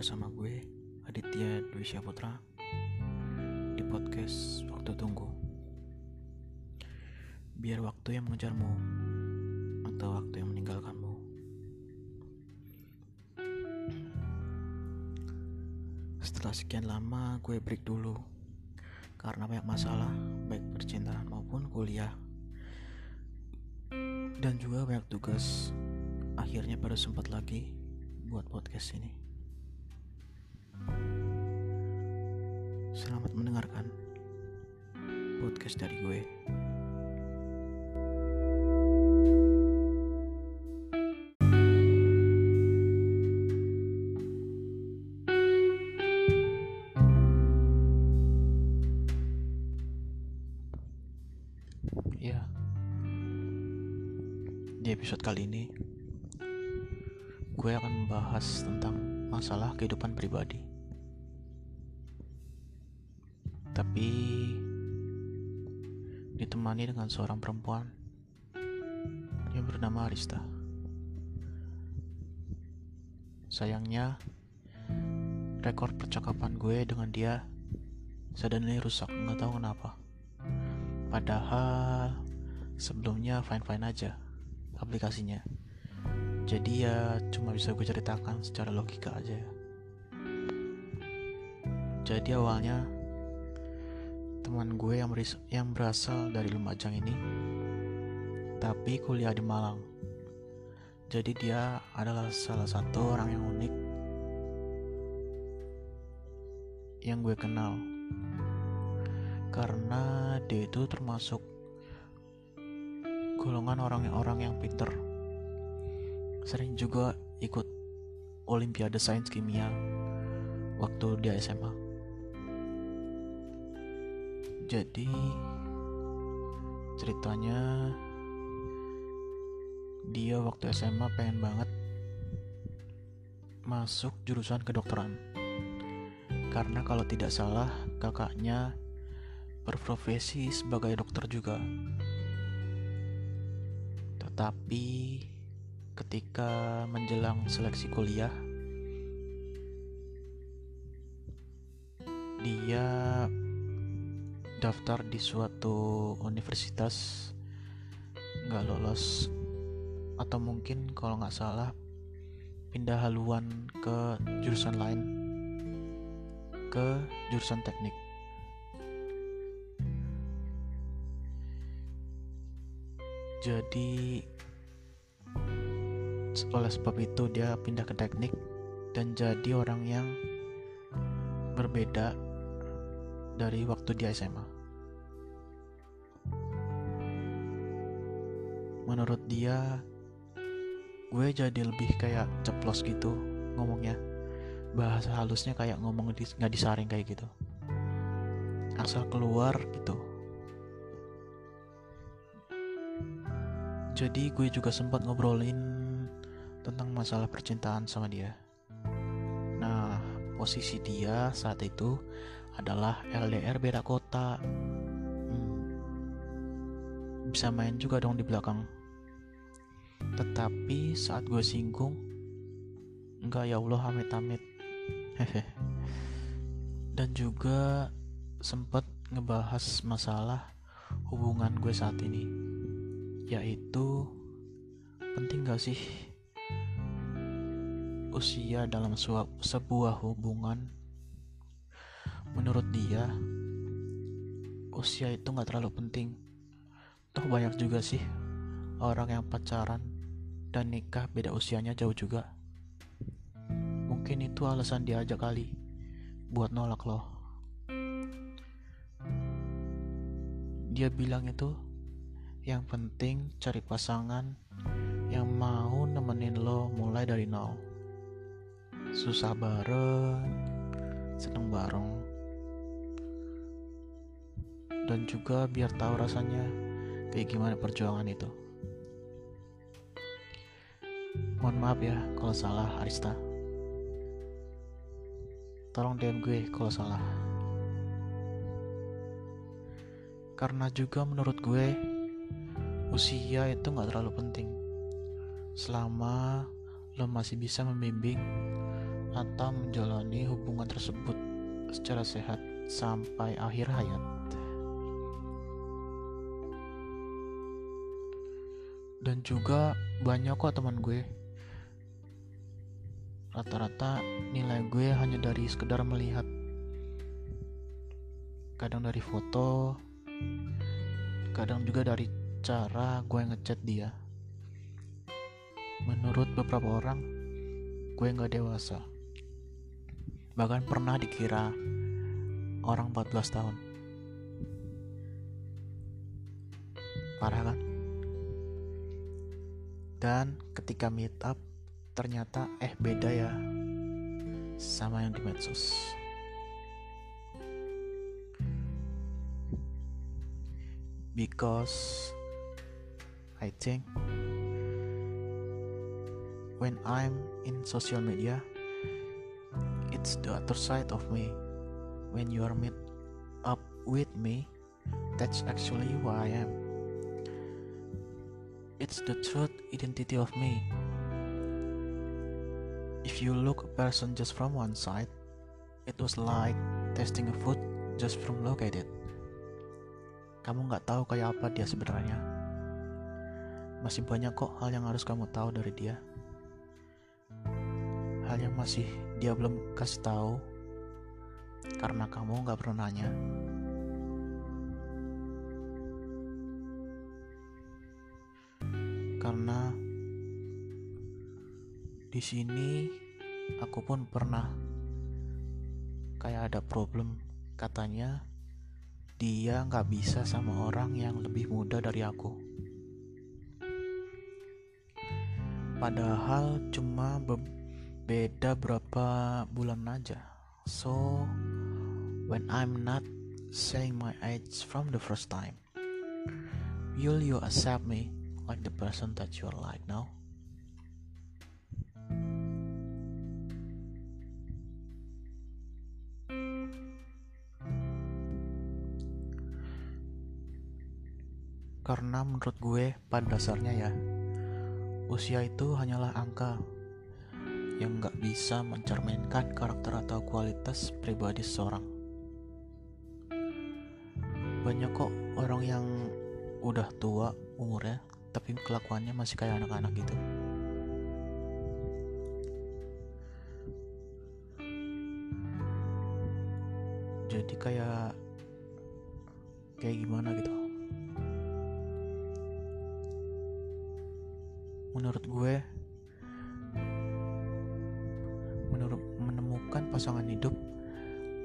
bersama gue Aditya Dwi Syaputra di podcast Waktu Tunggu. Biar waktu yang mengejarmu atau waktu yang meninggalkanmu. Setelah sekian lama gue break dulu karena banyak masalah baik percintaan maupun kuliah dan juga banyak tugas akhirnya baru sempat lagi buat podcast ini. Selamat mendengarkan podcast dari gue. Ya, di episode kali ini gue akan membahas tentang masalah kehidupan pribadi. Tapi ditemani dengan seorang perempuan yang bernama Arista. Sayangnya, rekor percakapan gue dengan dia suddenly rusak, nggak tahu kenapa. Padahal sebelumnya fine-fine aja aplikasinya jadi ya cuma bisa gue ceritakan secara logika aja jadi awalnya teman gue yang, beris yang berasal dari Lumajang ini. Tapi kuliah di Malang. Jadi dia adalah salah satu orang yang unik. Yang gue kenal. Karena dia itu termasuk golongan orang-orang yang pinter. Sering juga ikut Olimpiade Sains Kimia waktu dia SMA. Jadi ceritanya dia waktu SMA pengen banget masuk jurusan kedokteran. Karena kalau tidak salah kakaknya berprofesi sebagai dokter juga. Tetapi ketika menjelang seleksi kuliah dia daftar di suatu universitas nggak lolos atau mungkin kalau nggak salah pindah haluan ke jurusan lain ke jurusan teknik jadi oleh sebab itu dia pindah ke teknik dan jadi orang yang berbeda dari waktu di SMA. Menurut dia, gue jadi lebih kayak ceplos gitu ngomongnya. Bahasa halusnya kayak ngomong di, nggak disaring kayak gitu. Asal keluar gitu. Jadi gue juga sempat ngobrolin tentang masalah percintaan sama dia. Nah, posisi dia saat itu adalah LDR beda kota. Hmm, bisa main juga dong di belakang. Tetapi saat gue singgung, enggak ya Allah amit-amit. Dan juga sempat ngebahas masalah hubungan gue saat ini, yaitu penting gak sih usia dalam sebuah hubungan? Menurut dia usia itu gak terlalu penting. Toh banyak juga sih orang yang pacaran dan nikah beda usianya jauh juga. Mungkin itu alasan dia aja kali buat nolak loh. Dia bilang itu yang penting cari pasangan yang mau nemenin lo mulai dari nol. Susah bareng, seneng bareng, dan juga biar tahu rasanya kayak gimana perjuangan itu. Mohon maaf ya kalau salah Arista. Tolong DM gue kalau salah. Karena juga menurut gue usia itu nggak terlalu penting selama lo masih bisa membimbing atau menjalani hubungan tersebut secara sehat sampai akhir hayat. Dan juga banyak kok teman gue rata-rata nilai gue hanya dari sekedar melihat. Kadang dari foto kadang juga dari cara gue ngechat dia. Menurut beberapa orang gue nggak dewasa. Bahkan pernah dikira orang 14 tahun. Parah kan? Dan ketika meet up ternyata eh beda ya sama yang di medsos because I think when I'm in social media, it's the other side of me. When you are meet up with me, that's actually who I am. It's the truth identity of me. If you look a person just from one side, it was like testing a food just from look at it. Kamu nggak tahu kayak apa dia sebenarnya. Masih banyak kok hal yang harus kamu tahu dari dia hal yang masih dia belum kasih tahu karena kamu nggak pernah nanya. Karena di sini aku pun pernah kayak ada problem katanya dia nggak bisa sama orang yang lebih muda dari aku. Padahal cuma beda berapa bulan aja. So when I'm not saying my age from the first time, will you accept me like the person that you are like now? Karena menurut gue pada dasarnya ya, usia itu hanyalah angka yang nggak bisa mencerminkan karakter atau kualitas pribadi seseorang. Banyak kok orang yang udah tua umurnya, tapi kelakuannya masih kayak anak-anak gitu. Jadi kayak kayak gimana gitu. Menurut gue, pasangan hidup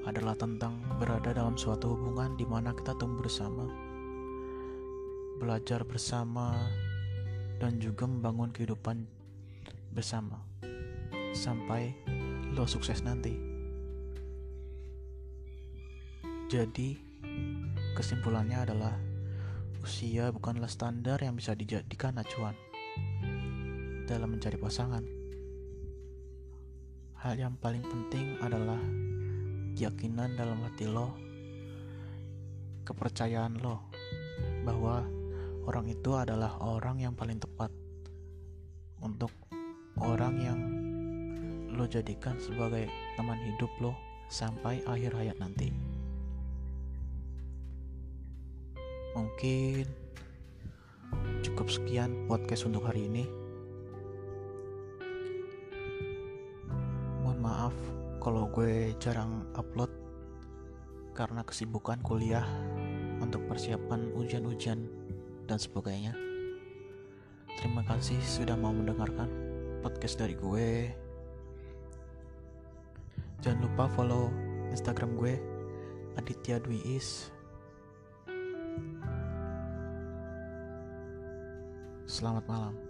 adalah tentang berada dalam suatu hubungan di mana kita tumbuh bersama, belajar bersama, dan juga membangun kehidupan bersama sampai lo sukses nanti. Jadi, kesimpulannya adalah usia bukanlah standar yang bisa dijadikan acuan dalam mencari pasangan. Hal yang paling penting adalah keyakinan dalam hati lo, kepercayaan lo bahwa orang itu adalah orang yang paling tepat untuk orang yang lo jadikan sebagai teman hidup lo sampai akhir hayat nanti. Mungkin cukup sekian podcast untuk hari ini. Maaf kalau gue jarang upload karena kesibukan kuliah untuk persiapan ujian-ujian dan sebagainya. Terima kasih sudah mau mendengarkan podcast dari gue. Jangan lupa follow Instagram gue Aditya Dwi Is. Selamat malam.